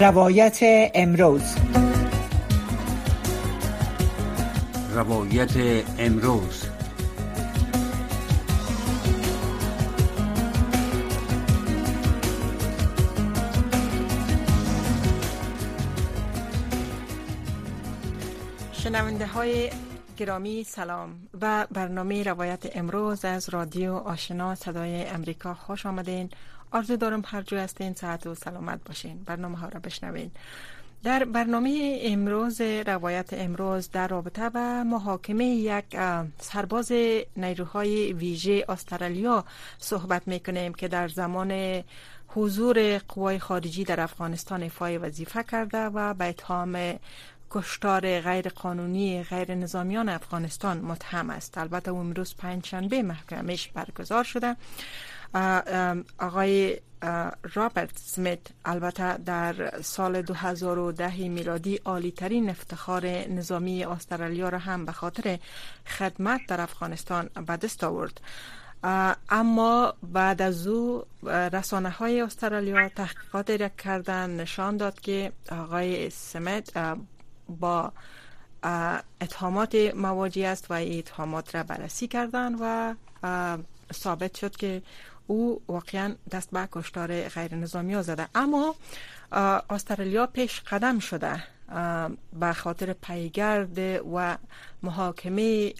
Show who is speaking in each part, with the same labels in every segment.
Speaker 1: روایت امروز.
Speaker 2: روایت امروز.
Speaker 3: شنونده های گرامی سلام و برنامه روایت امروز از رادیو آشنا صدای امریکا خوش آمدین. آرزو دارم هر جو هستین ساعت و سلامت باشین. برنامه ها را بشنوین. در برنامه امروز روایت امروز در رابطه با محاکمه یک سرباز نیروهای ویژه استرالیا صحبت می‌کنیم که در زمان حضور قوای خارجی در افغانستان افای وظیفه کرده و به اتهام کشتار غیر قانونی غیر نظامیان افغانستان متهم است. البته امروز پنجشنبه محکمش برگزار شده. آقای رابرت سمیت البته در سال 2010 میلادی عالی ترین افتخار نظامی استرالیا را هم به خاطر خدمت در افغانستان به دست آورد. اما بعد از او رسانه های استرالیا تحقیقات را کردن نشان داد که آقای سمیت با اتهامات مواجه است و اتهامات را بررسی کردن و ثابت شد که او واقعا دست به کشتار غیر نظامی ها زده اما استرالیا پیش قدم شده. به خاطر پیگرد و محاکمه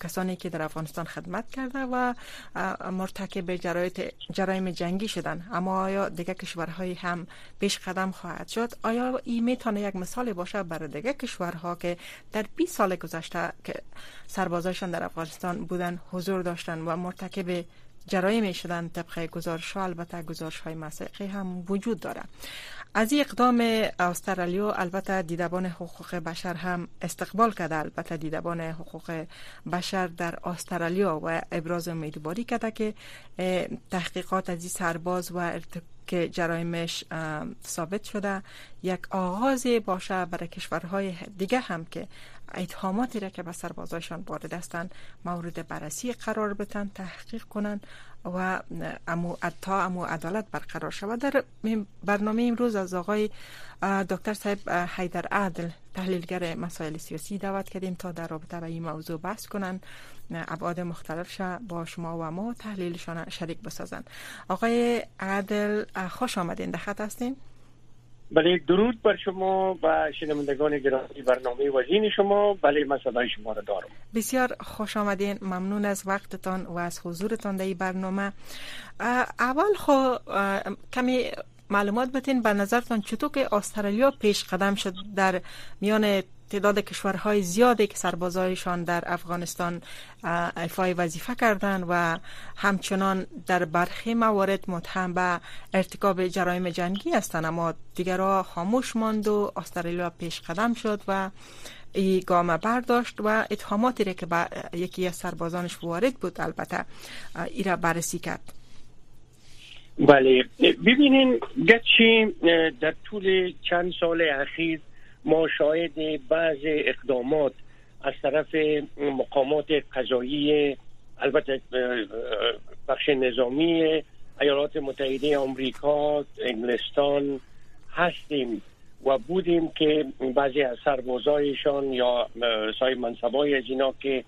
Speaker 3: کسانی که در افغانستان خدمت کرده و مرتکب جرایم جنگی شدن. اما آیا دیگه کشورهایی هم پیش قدم خواهد شد؟ آیا این می‌تونه یک مثال باشه برای دیگه کشورها که در 20 سال گذشته که سربازایشان در افغانستان بودن حضور داشتن و مرتکب جرایم شدن طبق گزارش ها البته گزارش های مسیقی هم وجود داره. از این اقدام استرالیا البته دیدبان حقوق بشر هم استقبال کرده البته دیدبان حقوق بشر در استرالیا و ابراز امیدواری کرده که تحقیقات از این سرباز و که جرایمش ثابت شده. یک آغاز باشه برای کشورهای دیگه هم که اتهاماتی را که به سربازایشان وارد هستند مورد بررسی قرار بتن تحقیق کنند و امو تا امو عدالت برقرار شود. در برنامه امروز از آقای دکتر صاحب حیدر عادل تحلیلگر مسائل سیاسی دعوت کردیم تا در رابطه با این موضوع بحث کنند ابعاد مختلف با شما و ما تحلیلشان شریک بسازند آقای عادل خوش آمدین. در هستین؟
Speaker 4: بله درود بر شما و شنوندگان گرامی برنامه وزین شما. بله من صدای شما را دارم.
Speaker 3: بسیار خوش آمدین. ممنون از وقتتان و از حضورتان در این برنامه. اول خو کمی معلومات بتین به نظرتان چطور که استرالیا پیش قدم شد در میان تعداد کشورهای زیادی که سربازایشان در افغانستان ایفای وظیفه کردند و همچنان در برخی موارد متهم به ارتکاب جرایم جنگی هستند. اما دیگرها خاموش ماند و استرالیا پیش قدم شد و ای گام برداشت و اتهاماتی را که به یکی از سربازانش وارد بود البته ای را بررسی کرد.
Speaker 4: بله. ببینین گرچه در طول چند سال اخیر ما شاهد بعض اقدامات از طرف مقامات قضایی البته بخش نظامی ایالات متحده آمریکا انگلستان هستیم و بودیم که بعضی از سربازایشان یا سای منصبای از اینا که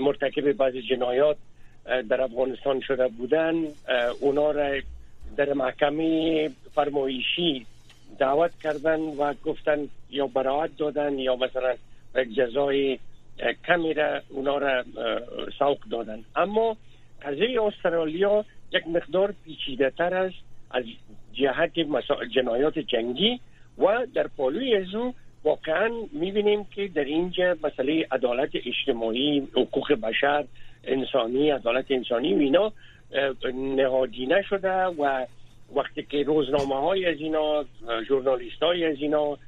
Speaker 4: مرتکب بعضی جنایات در افغانستان شده بودن اونا را در محکمه فرمایشی دعوت کردن و گفتن یا براعت دادن یا مثلا جزای کمی را اونا را سوق دادن. اما قضیه استرالیا یک مقدار پیچیده تر است از جهت جنایات جنگی و در پالوی از او واقعا می‌بینیم که در اینجا مسئله عدالت اجتماعی حقوق بشر انسانی عدالت انسانی و اینا نهادینه شده و وقتی که روزنامه های از اینا ژورنالیست های از اینا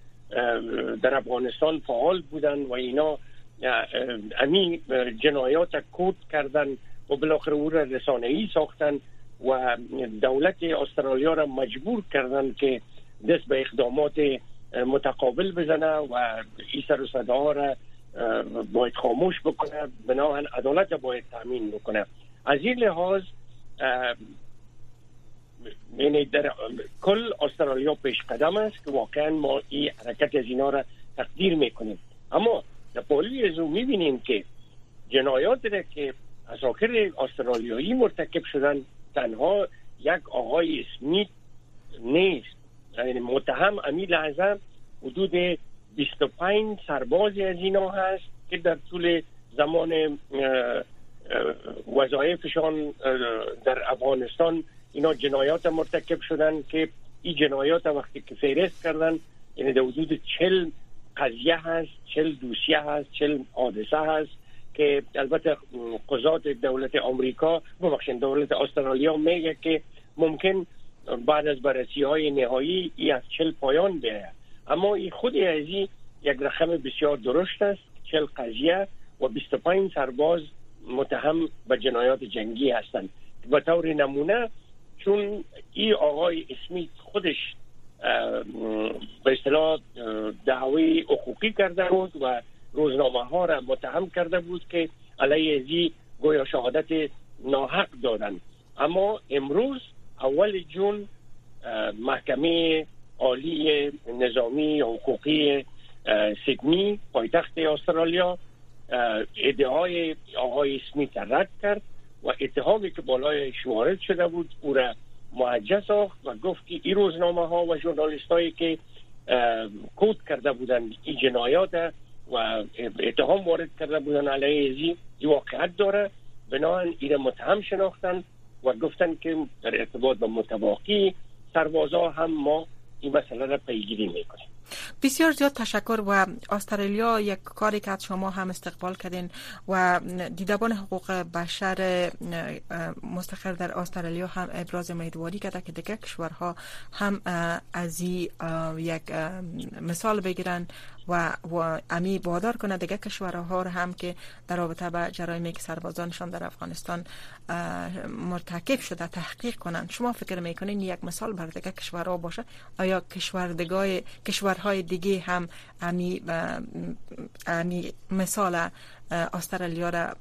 Speaker 4: در افغانستان فعال بودن و اینا امی جنایات کود کردن و بالاخره او را رسانه ای ساختن و دولت استرالیا را مجبور کردن که دست به اقدامات متقابل بزنه و این سر و صدا را باید خاموش بکنه. بناهن عدالت باید تامین بکنه. از این لحاظ یعنی در کل استرالیا پیش قدم است که واقعا ما این حرکت از اینا را تقدیر می‌کنیم. اما در پالی از می‌بینیم که جنایات را که اساکر استرالیایی مرتکب شدن تنها یک آقای اسمیت نیست. یعنی متهم امی لحظه حدود 25 سربازی از اینا هست که در طول زمان وظایفشان در افغانستان اینا جنایات مرتکب شدن که این جنایات وقتی که فهرست کردن یعنی در حدود چل قضیه هست چل دوسیه هست چل حادثه هست که البته قضات دولت آمریکا ببخشید دولت استرالیا میگه که ممکن بعد از بررسی های نهایی ای از چل پایان بیاید اما این خود از یک رقم بسیار درشت است چل قضیه و 25 سرباز متهم به جنایات جنگی هستند. به طور نمونه چون این آقای اسمیت خودش به اصطلاح دعوی حقوقی کرده بود و روزنامه ها را متهم کرده بود که علیه ازی گویا شهادت ناحق دادن. اما امروز اول جون محکمه عالی نظامی حقوقی سیدنی پایتخت استرالیا ادعای آقای اسمیت رد کرد. و اتهامی که بالای وارد شده بود او را معجز ساخت و گفت که این روزنامه ها و ژورنالیست هایی که کود کرده بودن این جنایات و اتهام وارد کرده بودن علیه ازی این واقعیت داره. بنابراین این متهم شناختن و گفتن که در ارتباط با متواقی سربازا هم ما این مسئله را پیگیری می‌کنیم.
Speaker 3: بسیار زیاد تشکر و استرالیا یک کاری که شما هم استقبال کردین و دیدبان حقوق بشر مستقر در استرالیا هم ابراز امیدواری کرده که دیگه کشورها هم از یک مثال بگیرن و, و امی وادار کنه دیگه کشورها رو هم که در رابطه به جرایمی که سربازانشان در افغانستان مرتکب شده تحقیق کنند. شما فکر می‌کنین یک مثال بر دیگه کشورها باشه؟ آیا کشوردگای کشورهای دیگه هم امی, امی مثال استرالیا را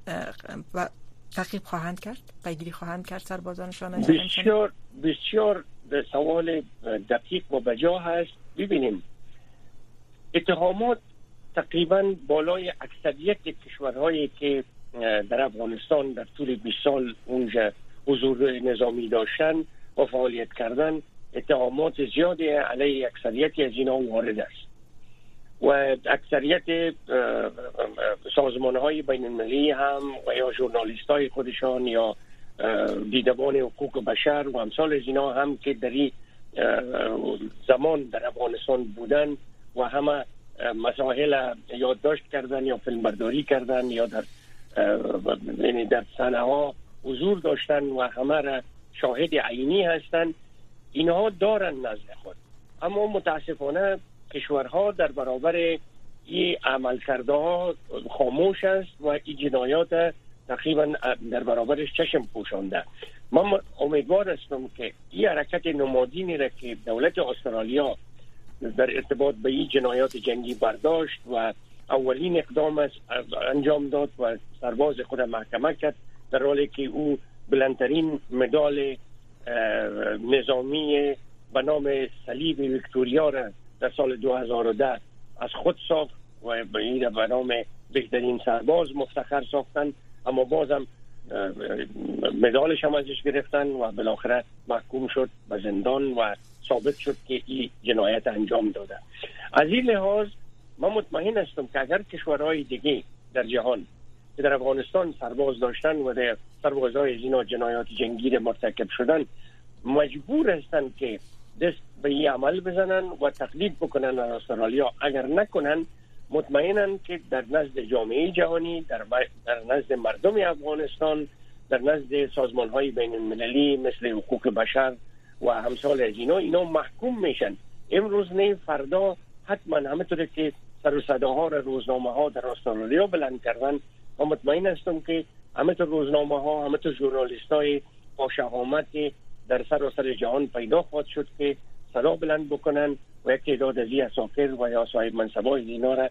Speaker 3: تعقیب خواهند کرد؟ پیگیری خواهند کرد سربازانشان
Speaker 4: بسیار بسیار سوال دقیق و بجا هست. ببینیم. اتهامات تقریبا بالای اکثریت کشورهایی که در افغانستان در طول 20 سال اونجا حضور نظامی داشتن و فعالیت کردن اتهامات زیادی علیه اکثریت از اینا وارد است. و اکثریت سازمان های بین المللی هم و یا ژورنالیست های خودشان یا دیدبان حقوق بشر و امثال از اینا هم که در این زمان در افغانستان بودن و همه مسائل یادداشت کردن یا فیلمبرداری کردن یا در یعنی در سنه ها حضور داشتن و همه را شاهد عینی هستند اینها دارن نزد خود. اما متاسفانه کشورها در برابر این عمل کرده ها خاموش است و این جنایات تقریبا در برابرش چشم پوشانده. من امیدوار هستم که این حرکت نمادینی را که دولت استرالیا در ارتباط به این جنایات جنگی برداشت و اولین اقدام انجام داد و سرباز خود محکمه کرد در حالی که او بلندترین مدال نظامی به نام صلیب ویکتوریا را در سال 2010 از خود ساخت و به این به نام بهترین سرباز مفتخر ساختن اما بازم مدالش هم ازش گرفتن و بالاخره محکوم شد به زندان و ثابت شد که این جنایت انجام داده. از این لحاظ من مطمئن هستم که اگر کشورهای دیگه در جهان که در افغانستان سرباز داشتن و در سربازهای از اینا جنایات جنگی مرتکب شدن مجبور هستند که دست به این عمل بزنن و تقلید بکنن در استرالیا. اگر نکنن مطمئنن که در نزد جامعه جهانی در, در نزد مردم افغانستان در نزد سازمان های بین المللی مثل حقوق بشر و همسال از اینا اینا محکوم میشن. امروز نه فردا حتما همه که سر و صداها را روزنامه ها در استرالیا بلند کردن و مطمئن هستم که همه روزنامه ها همه ژورنالیست های با شهامت در سر جهان پیدا خواهد شد که صدا بلند بکنن و یک تعداد از اساکر و یا صاحب منصبای اینا را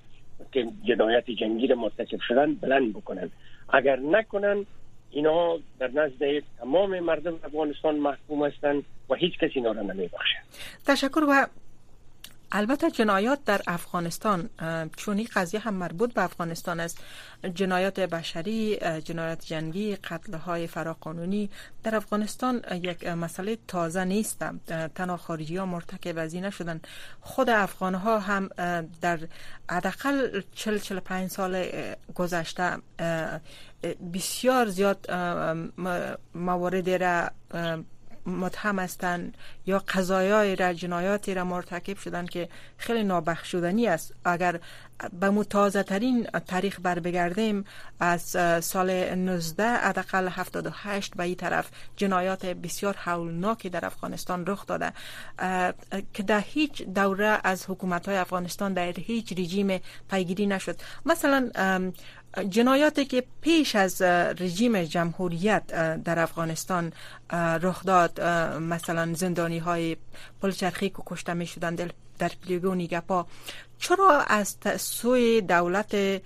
Speaker 4: که جنایت جنگی مرتکب شدن بلند بکنن. اگر نکنن اینا در نزد تمام مردم افغانستان محکوم هستند و هیچ کسی اینا را نمیبخشه.
Speaker 3: تشکر و البته جنایات در افغانستان چون این قضیه هم مربوط به افغانستان است. جنایات بشری جنایات جنگی قتل های فراقانونی در افغانستان یک مسئله تازه نیست. تنها خارجی ها مرتکب از نشدن. خود افغان ها هم در حداقل 40 45 سال گذشته بسیار زیاد موارد را متهم هستند یا قضایای را جنایاتی را مرتکب شدن که خیلی نابخشودنی است. اگر به متازه ترین تاریخ بر بگردیم از سال 19 حداقل 78 به این طرف جنایات بسیار هولناکی در افغانستان رخ داده. که در هیچ دوره از حکومت های افغانستان در هیچ رژیم پیگیری نشد. مثلا جنایاتی که پیش از رژیم جمهوریت در افغانستان رخ داد مثلا زندانی های پلچرخی که کشته می شدن در پلیگو نیگپا چرا از سوی دولت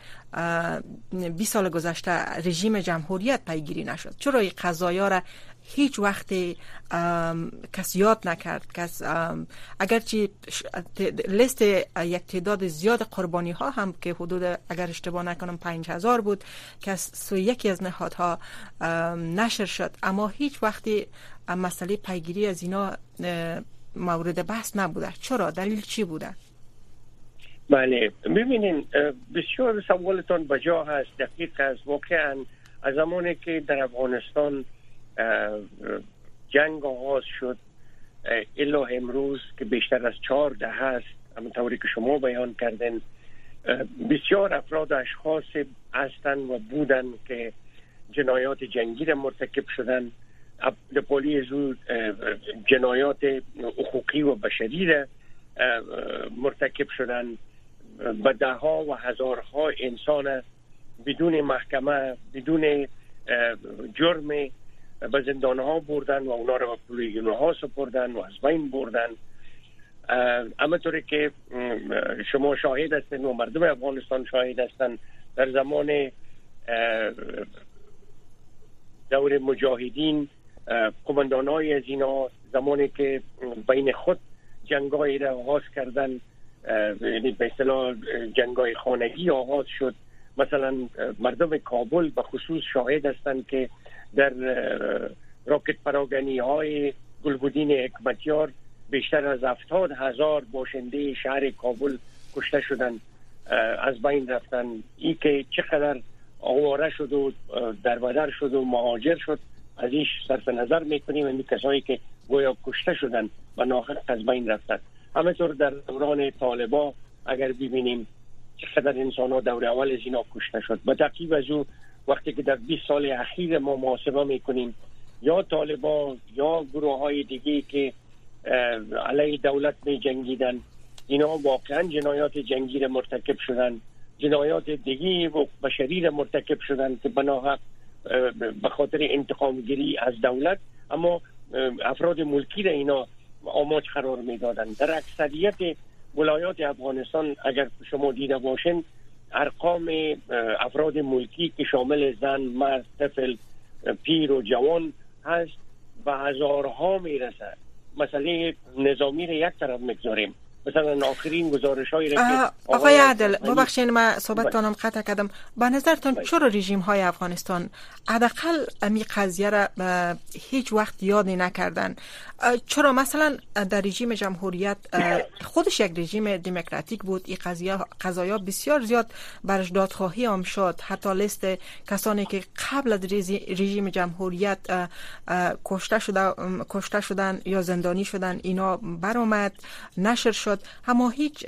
Speaker 3: 20 سال گذشته رژیم جمهوریت پیگیری نشد؟ چرا این قضایا را هیچ وقت کس یاد نکرد کس اگرچه لیست یک تعداد زیاد قربانی ها هم که حدود اگر اشتباه نکنم پنج هزار بود که از یکی از نهادها نشر شد. اما هیچ وقتی مسئله پیگیری از اینا مورد بحث نبوده. چرا؟ دلیل چی بوده؟
Speaker 4: بله. ببینین بسیار سوالتان بجا هست دقیق است واقعا از زمانی که در افغانستان جنگ آغاز شد الا امروز که بیشتر از چهار ده هست همونطوری که شما بیان کردن بسیار افراد اشخاص هستند و بودن که جنایات جنگی را مرتکب شدن. زود جنایات حقوقی و بشری را مرتکب شدن. به ده و هزارها انسان بدون محکمه بدون جرم به زندان ها بردن و اونا رو به ها سپردن و از بین بردن. اما طوری که شما شاهد هستین و مردم افغانستان شاهد هستن در زمان دور مجاهدین قماندان های از اینا زمانی که بین خود جنگایی را آغاز کردن یعنی به اصطلاح جنگای خانگی آغاز شد. مثلا مردم کابل به خصوص شاهد هستند که در راکت پراگنی های گلبودین حکمتیار بیشتر از افتاد هزار باشنده شهر کابل کشته شدن از بین رفتن. ای که چقدر آواره شد و در بدر شد و مهاجر شد از ایش صرف نظر می‌کنیم. این کسایی که گویا کشته شدن و ناخر از بین رفتن همینطور در دوران طالبا اگر ببینیم چقدر انسان ها دور اول از اینا کشته شد. به تقیب از او وقتی که در 20 سال اخیر ما محاسبه می‌کنیم یا طالبان یا گروه های دیگه که علیه دولت می جنگیدن اینا واقعا جنایات جنگی را مرتکب شدن. جنایات دیگه و بشری را مرتکب شدن که بناحق به خاطر انتقام گیری از دولت. اما افراد ملکی را اینا آماج قرار می‌دادن. در اکثریت ولایات افغانستان اگر شما دیده باشین ارقام افراد ملکی که شامل زن مرد طفل پیر و جوان هست و هزارها می‌رسه مسئله نظامی را یک طرف می‌گذاریم. مثلا آخرین گزارش هایی
Speaker 3: آقای عدل ببخشید من صحبت تانم قطع کردم. به نظرتان بله. چرا رژیم های افغانستان حداقل امی قضیه را هیچ وقت یادی نکردن؟ چرا مثلا در رژیم جمهوریت خودش یک رژیم دموکراتیک بود این قضیه قضایا بسیار زیاد برش دادخواهی هم شد. حتی لیست کسانی که قبل از رژیم جمهوریت کشته شده کشته شدن یا زندانی شدن اینا برآمد. نشر شد. شد اما هیچ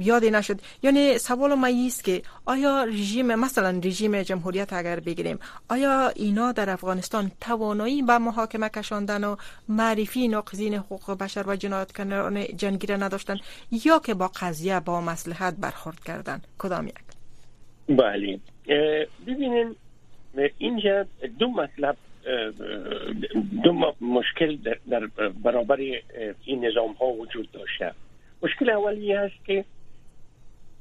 Speaker 3: یادی نشد. یعنی سوال ما است که آیا رژیم مثلا رژیم جمهوریت اگر بگیریم آیا اینا در افغانستان توانایی به محاکمه کشاندن و معرفی ناقضین حقوق بشر و جنایتکاران جنگی را نداشتن یا که با قضیه با مصلحت برخورد کردن؟ کدام یک؟
Speaker 4: بله. ببینین اینجا دو مطلب دو مشکل در, برابر این نظام ها وجود داشته. مشکل اولی است که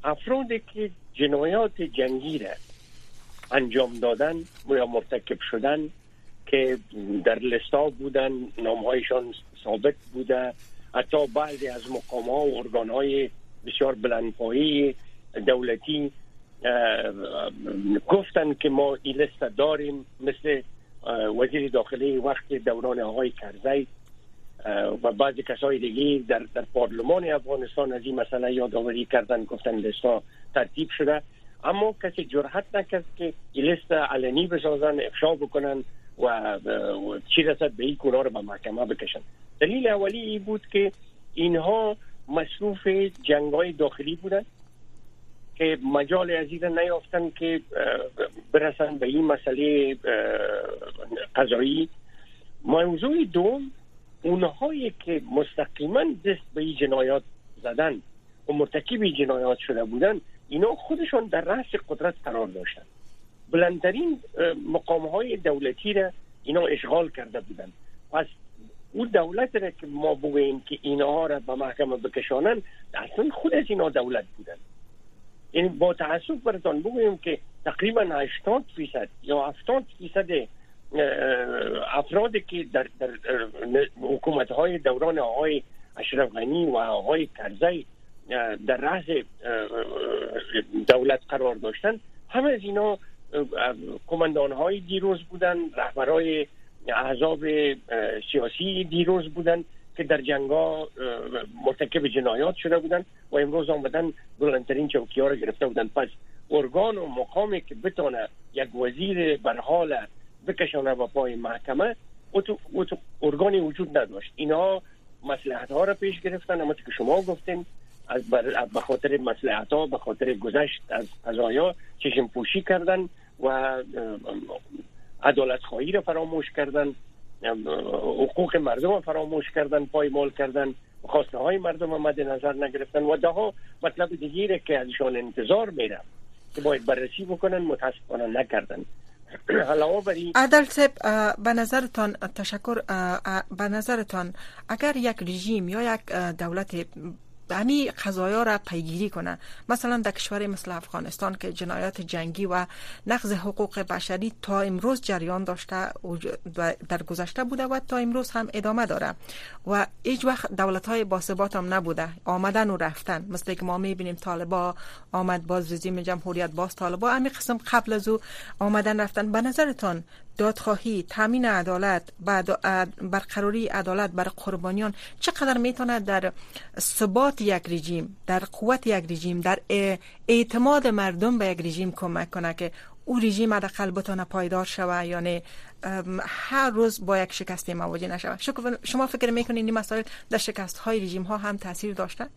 Speaker 4: افرادی که جنایات جنگی را انجام دادن یا مرتکب شدن که در لستا بودن نامهایشان ثابت بوده حتی بعضی از مقام ها و ارگان های بسیار بلندپایی دولتی گفتن که ما این لست داریم مثل وزیر داخلی وقت دوران آقای کرزی و بعضی کسای دیگه در, در پارلمان افغانستان از این مسئله یادآوری کردن گفتن لستا ترتیب شده. اما کسی جرحت نکرد که این لست علنی بسازن افشا بکنن و چی رسد به این رو به محکمه بکشن. دلیل اولی ای بود که اینها مصروف جنگ های داخلی بودن که مجال عزیز نیافتن که برسن به این مسئله قضایی. موضوع دوم اونهایی که مستقیما دست به این جنایات زدن و مرتکب جنایات شده بودن اینا خودشون در رأس قدرت قرار داشتن. بلندترین مقام های دولتی را اینا اشغال کرده بودن. پس اون دولت را که ما بگوییم که اینها را به محکمه بکشانن اصلا خود از اینا دولت بودن. یعنی با تعصب براتان بگوییم که تقریبا 80 فیصد یا 70 فیصد افرادی که در, در حکومت های دوران آقای اشرف غنی و آقای کرزی در رأس دولت قرار داشتن همه از اینا کماندان های دیروز بودن رهبرای احزاب سیاسی دیروز بودن که در جنگا مرتکب جنایات شده بودن و امروز آمدن بلندترین چوکی ها را گرفته بودن. پس ارگان و مقامی که بتونه یک وزیر برحال بکشانه با پای محکمه او تو ارگانی وجود نداشت. اینا مسلحت ها را پیش گرفتن اما که شما گفتین از به خاطر مسلحت ها به خاطر گذشت از قضایا چشم پوشی کردن و عدالت خواهی را فراموش کردن حقوق مردم را فراموش کردن پایمال کردن خواسته های مردم مد نظر نگرفتن و ده مطلب دیگیره که ازشان انتظار میره که باید بررسی بکنن متاسفانه نکردن.
Speaker 3: عدل سب به نظرتان تشکر به نظرتان اگر یک رژیم یا یک دولت همی قضایا را پیگیری کنه مثلا در کشور مثل افغانستان که جنایات جنگی و نقض حقوق بشری تا امروز جریان داشته در گذشته بوده و تا امروز هم ادامه داره. و هیچ وقت دولت های باثبات هم نبوده. آمدن و رفتن. مثل که ما می‌بینیم طالبا آمد باز رژیم جمهوریت باز طالبا. همین قسم قبل از او آمدن رفتن. به نظرتان دادخواهی تامین عدالت برقراری عدالت بر قربانیان چقدر می‌تونه در ثبات یک رژیم در قوت یک رژیم در اعتماد مردم به یک رژیم کمک کنه که او رژیم حداقل بتونه پایدار شوه یعنی هر روز با یک شکست مواجه نشوه شما فکر می‌کنید این مسائل در شکست های رژیم ها هم تاثیر داشته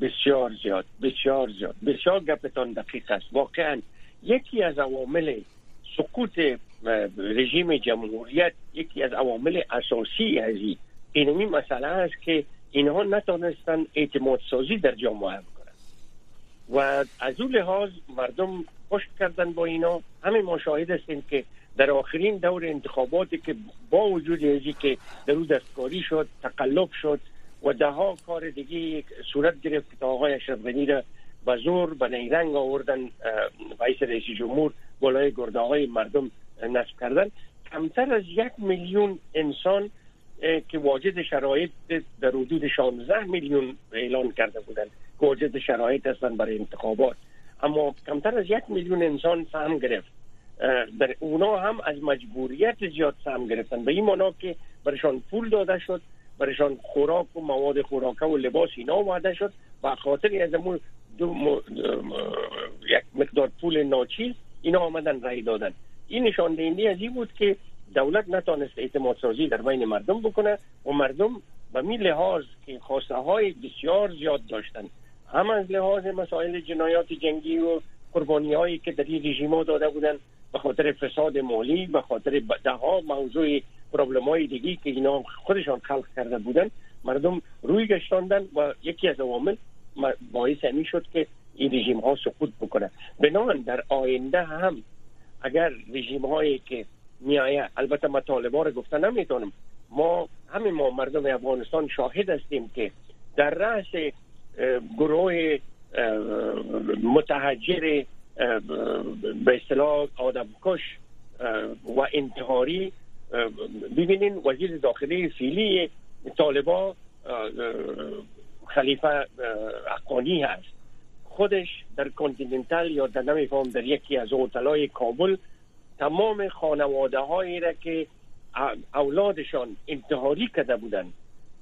Speaker 4: بسیار زیاد بسیار زیاد. بسیار گپتان دقیق است. واقعا یکی از عوامل سقوط رژیم جمهوریت یکی از عوامل اساسی از این مسئله است که اینها نتونستن اعتماد سازی در جامعه بکنن و از اون لحاظ مردم پشت کردن با اینا. همه ما شاهد هستیم که در آخرین دور انتخاباتی که با وجود ازی که در دستکاری شد تقلب شد و ده ها کار دیگه صورت گرفت که آقای اشرف غنی را به زور به نیرنگ آوردن رئیس رئیس جمهور بالای گرده های مردم نصب کردن. کمتر از یک میلیون انسان که واجد شرایط در حدود 16 میلیون اعلان کرده بودند که واجد شرایط هستن برای انتخابات. اما کمتر از یک میلیون انسان سهم گرفت. در اونا هم از مجبوریت زیاد سهم گرفتن. به این معنا که برشان پول داده شد برشان خوراک و مواد خوراکه و لباس اینا وعده شد. و خاطر از دو یک مقدار پول ناچیز اینا آمدن رای دادن. این نشان دهنده از این بود که دولت نتانست اعتماد سازی در بین مردم بکنه و مردم به می لحاظ که خواسته های بسیار زیاد داشتن. هم از لحاظ مسائل جنایات جنگی و قربانی هایی که در این رژیم داده بودن به خاطر فساد مالی به خاطر ده ها موضوع پرابلم های دیگی که اینا خودشان خلق کرده بودن مردم روی گشتاندن و یکی از عوامل باعث همی شد که این رژیم ها سقوط بکنه. بنابراین در آینده هم اگر رژیم هایی که میایه البته ما طالبا رو گفته نمی‌تونم ما همه ما مردم افغانستان شاهد هستیم که در رأس گروه متحجر به اصطلاح آدم کش و انتحاری ببینین وزیر داخلی فیلی طالبا خلیفه اقانی هست. خودش در کنتیننتال یا در نمیفهم در یکی از هتل‌های کابل تمام خانواده هایی را که اولادشان انتحاری کرده بودند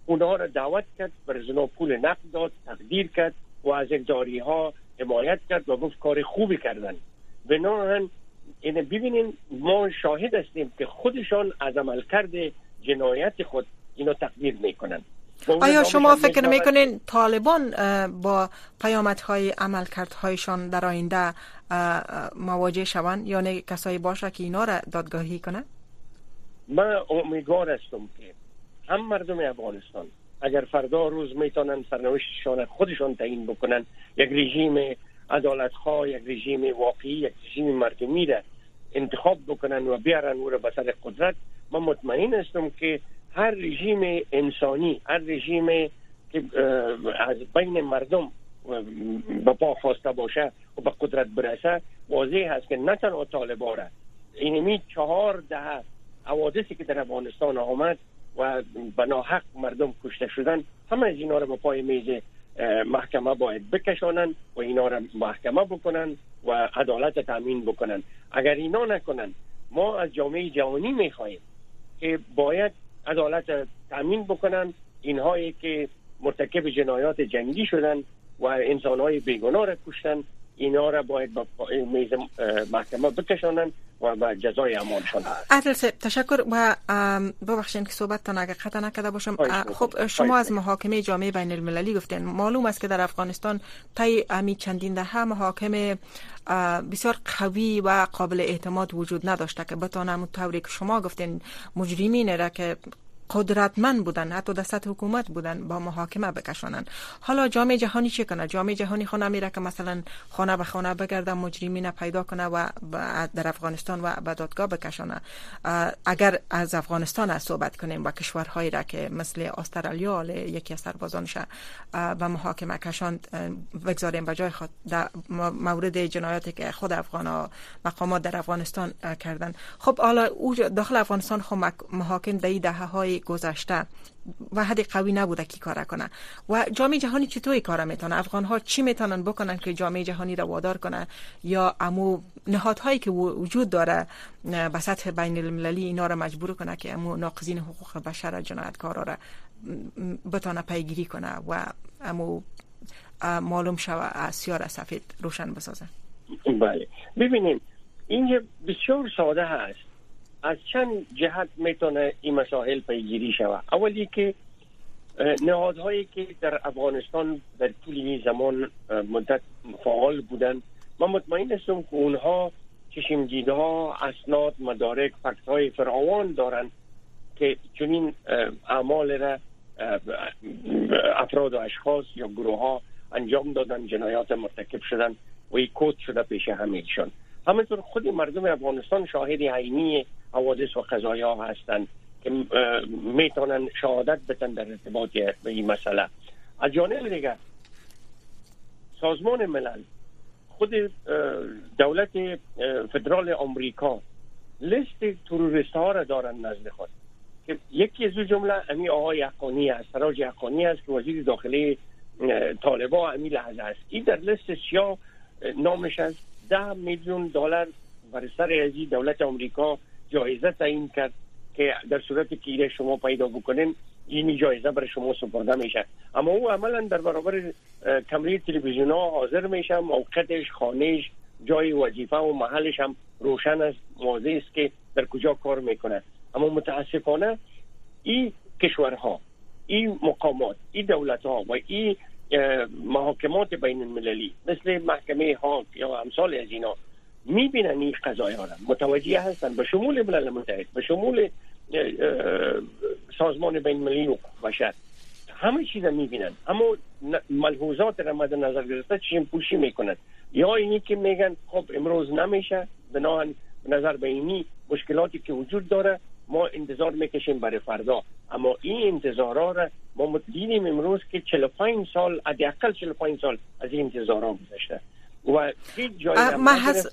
Speaker 4: اونها را دعوت کرد بر زنا پول نقد داد تقدیر کرد و از اقداری ها حمایت کرد و گفت کار خوبی کردن. بنابراین این ببینین ما شاهد هستیم که خودشان از عمل کرده جنایت خود اینو تقدیر می‌کنن
Speaker 3: آیا شما فکر می‌کنین طالبان با پیامدهای عملکردهایشان در آینده مواجه شوند یا نه کسایی باشه که اینا را دادگاهی کنند؟
Speaker 4: من امیدوار هستم که هم مردم افغانستان اگر فردا روز می‌تونن سرنوشتشان خودشان تعیین بکنن یک رژیم عدالت یک رژیم واقعی یک رژیم مردمی را انتخاب بکنن و بیارن او را به سر قدرت من مطمئن هستم که هر رژیم انسانی هر رژیم که از بین مردم به پا خواسته باشه و به قدرت برسه واضح هست که نه تنها طالبا را اینمی چهار ده حوادثی که در افغانستان آمد و به ناحق مردم کشته شدن همه از اینا را به پای میز محکمه باید بکشانن و اینا را محکمه بکنن و عدالت تامین بکنن. اگر اینا نکنن ما از جامعه جهانی می‌خواهیم که باید عدالت تامین بکنن اینهایی که مرتکب جنایات جنگی شدن و انسانهای بیگناه را کشتن اینا را باید به میز محکمه بکشانن و به جزای اعمالشان
Speaker 3: عدل تشکر و ببخشید که صحبتتان اگر قطع نکرده باشم. خب شما از محاکمه جامعه بین المللی گفتین. معلوم است که در افغانستان طی امی چندین دهه محاکمه بسیار قوی و قابل اعتماد وجود نداشته که بتانم طوری که شما گفتین مجرمین را که قدرتمند بودن حتی در سطح حکومت بودن با محاکمه بکشانن حالا جامعه جهانی چه کنه؟ جامعه جهانی خونه میره که مثلا خانه به خانه بگرده مجرمین پیدا کنه و در افغانستان و به دادگاه بکشانه. اگر از افغانستان از صحبت کنیم و کشورهایی را که مثل استرالیا یکی از سربازانش به محاکمه کشان بگذاریم. جای خود در مورد جنایاتی که خود افغان مقامات در افغانستان کردن. خب حالا داخل افغانستان خب محاکم در دهه های گذشته و حد قوی نبوده که کار کنه. و جامعه جهانی چطوری کار می‌تونه؟ افغان ها چی می‌تونن بکنن که جامعه جهانی را وادار کنه؟ یا امو نهادهایی که وجود داره به سطح بین المللی اینا را مجبور کنه که امو ناقضین حقوق بشر جنایتکارا را بتانه پیگیری کنه و امو معلوم شوه از سیار سفید روشن بسازه.
Speaker 4: بله. ببینیم این بسیار ساده هست. از چند جهت می‌تونه این مسائل پیگیری شود؟ اولی که نهادهایی که در افغانستان در طول این زمان مدت فعال بودن ما مطمئن هستم که اونها چشم ها اسناد مدارک فکت های فراوان دارند که چنین اعمال را افراد و اشخاص یا گروه ها انجام دادن جنایات مرتکب شدن و این کود شده پیش همیشان همینطور خود مردم افغانستان شاهد عینی حوادث و قضایی ها هستند که می‌تونن شهادت بتن در ارتباط به این مسئله. از جانب دیگر سازمان ملل خود دولت فدرال آمریکا لیست تروریست ها را دارن نزد خود. که یکی از جمله امی آقای حقانی است سراج حقانی است که وزیر داخلی طالبا امی لحظه است. این در لیست سیاه نامش از ده میلیون دلار بر سر ازی دولت آمریکا جایزه تعیین کرد که در صورتی که شما پیدا بکنین این جایزه برای شما سپرده میشه. اما او عملا در برابر کمری تلویزیون ها حاضر میشه. موقعش خانهش جای وظیفه و محلش هم روشن است. واضح است که در کجا کار می‌کنه. اما متاسفانه این کشورها این مقامات این دولت ها و این محاکمات بین المللی مثل محکمه ها یا امثال از اینا می‌بینن این قضایه ها متوجه هستن. به شمول ملل متحد به شمول سازمان بین المللی و بشر. همه چیز می‌بینن. اما ملحوظات را مد نظر گرفته چیم پوشی می‌کنن. یا اینی که میگن خب امروز نمیشه. بناهن نظر به اینی مشکلاتی که وجود داره ما انتظار می‌کشیم برای فردا. اما این انتظارها را ما دیدیم امروز که 45 سال حداقل 45 سال از این انتظارها گذشته.
Speaker 3: و هیچ جای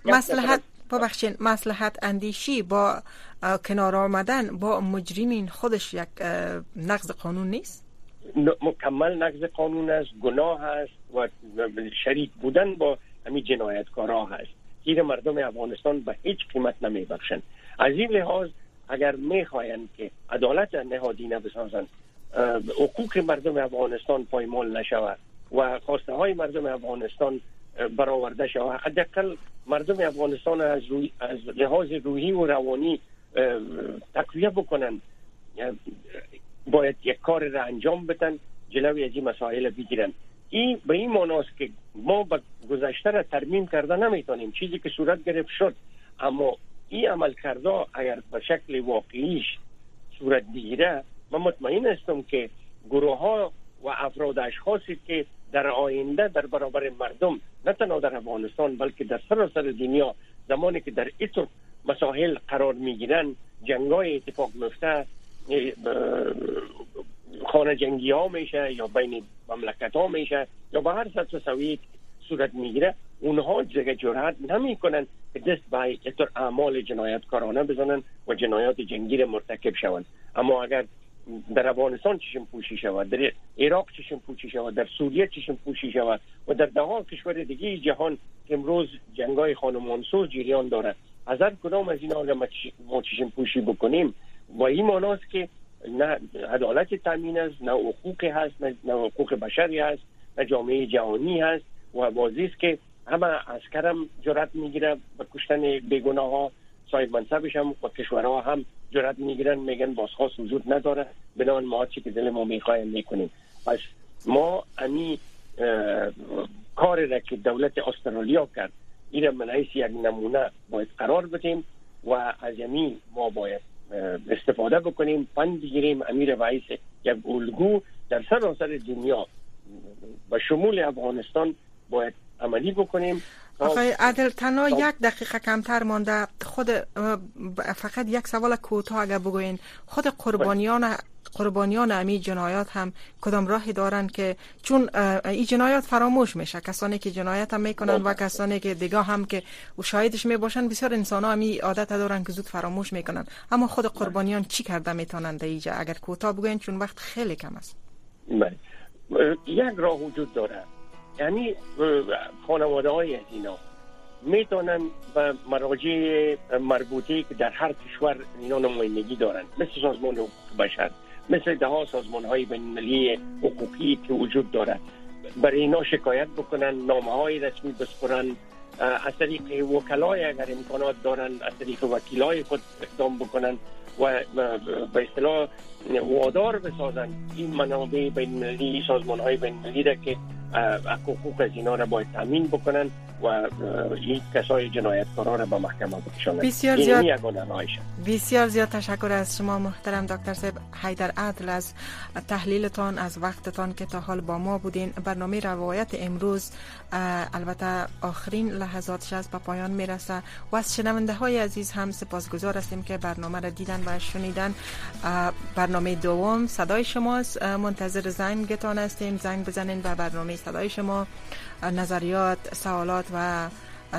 Speaker 3: مسلحت ببخشین مسلحت اندیشی با کنار آمدن با مجرمین خودش یک نقض قانون نیست؟
Speaker 4: مکمل نقض قانون است گناه است و شریک بودن با همین جنایتکارا هست. گیر مردم افغانستان به هیچ قیمت نمی بخشن از این لحاظ اگر می‌خواهند که عدالت نهادینه بسازند حقوق مردم افغانستان پایمال نشود و خواسته های مردم افغانستان برآورده شود. حداقل مردم افغانستان از, روی، از لحاظ روحی و روانی تقویه بکنن. باید یک کار را انجام بدن جلوی از این مسائل بگیرن. این به این معناست که ما به گذشته را ترمیم کرده نمی‌تونیم. چیزی که صورت گرفت شد. اما این عمل کرده اگر به شکل واقعیش صورت بگیره من مطمئن هستم که گروه ها و افراد اشخاصی که در آینده در برابر مردم نه تنها در افغانستان بلکه در سراسر دنیا زمانی که در ایتو مسائل قرار می‌گیرن جنگای اتفاق میفته خانه جنگی ها میشه یا بین مملکت ها میشه یا به هر سطح سویه صورت می‌گیره. اونها دیگه جرأت نمی‌کنن که دست به اعمال جنایتکارانه بزنن و جنایات جنگی مرتکب شوند. اما اگر در افغانستان چشم پوشی شود در عراق چشم پوشی شود در سوریه چشم پوشی شود و در ده کشور دیگه جهان که امروز جنگای خانمانسوز جریان دارد. از هر کدام از این آقا ما چشم پوشی بکنیم با این معناست که نه عدالت تامین است نه حقوق هست نه حقوق بشری هست نه جامعه جهانی هست و واضح است که همه عسکرم جرات می‌گیره به کشتن بیگناه ها. صاحب منصبش هم و کشورها هم جرات می‌گیرن میگن بازخواست وجود نداره. بنابراین ما چی که دل ما می‌خوایم می‌کنیم. پس ما امی کار را که دولت استرالیا کرد این من یک نمونه باید قرار بدیم و از یمی ما باید استفاده بکنیم. پند بگیریم. امیر وعیس یک الگو در سراسر دنیا و شمول افغانستان باید عملی بکنیم.
Speaker 3: آقای عدل تنها یک دقیقه کمتر مانده. خود فقط یک سوال کوتاه اگر بگوین. خود قربانیان قربانیان امی جنایات هم کدام راهی دارند که چون این جنایات فراموش میشه. کسانی که جنایت هم می‌کنن و کسانی که دیگه هم که شاهدش می باشن بسیار انسان ها همی عادت دارن که زود فراموش می‌کنن. اما خود قربانیان چی کرده می‌تونند اینجا؟ اگر کوتاه بگوین چون وقت خیلی کم است.
Speaker 4: بله. یک راه وجود داره. یعنی خانواده های اینا می‌تونن به مراجع مربوطه که در هر کشور اینا نمایندگی دارن. مثل سازمان حقوق بشر مثل ده ها سازمان های بین حقوقی که وجود داره برای اینا شکایت بکنن نامه های رسمی بسپرن از طریق وکلای اگر امکانات دارن از طریق وکیلای خود اقدام بکنن و به اصطلاح وادار بسازن این منابع بین المللی سازمان های بین المللی که حقوق از اینا را باید تامین بکنن. و این کسای جنایتکارا را به محکمه بکشانن
Speaker 3: بسیار زیاد بسیار زیاد تشکر از شما محترم دکتر صاحب. حیدر عدل از تحلیلتان از وقتتان که تا حال با ما بودین. برنامه روایت امروز البته آخرین لحظاتش از به پایان می‌رسه. و از شنونده های عزیز هم سپاسگزار هستیم که برنامه را دیدن و شنیدن. برنامه دوم صدای شماست. منتظر زنگتان هستیم. زنگ بزنین و برنامه صدای شما نظریات سوالات و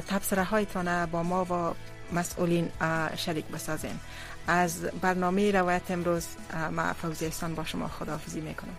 Speaker 3: تبصره هایتان با ما و مسئولین شریک بسازین. از برنامه روایت امروز ما فوزی با شما خداحافظی می‌کنم.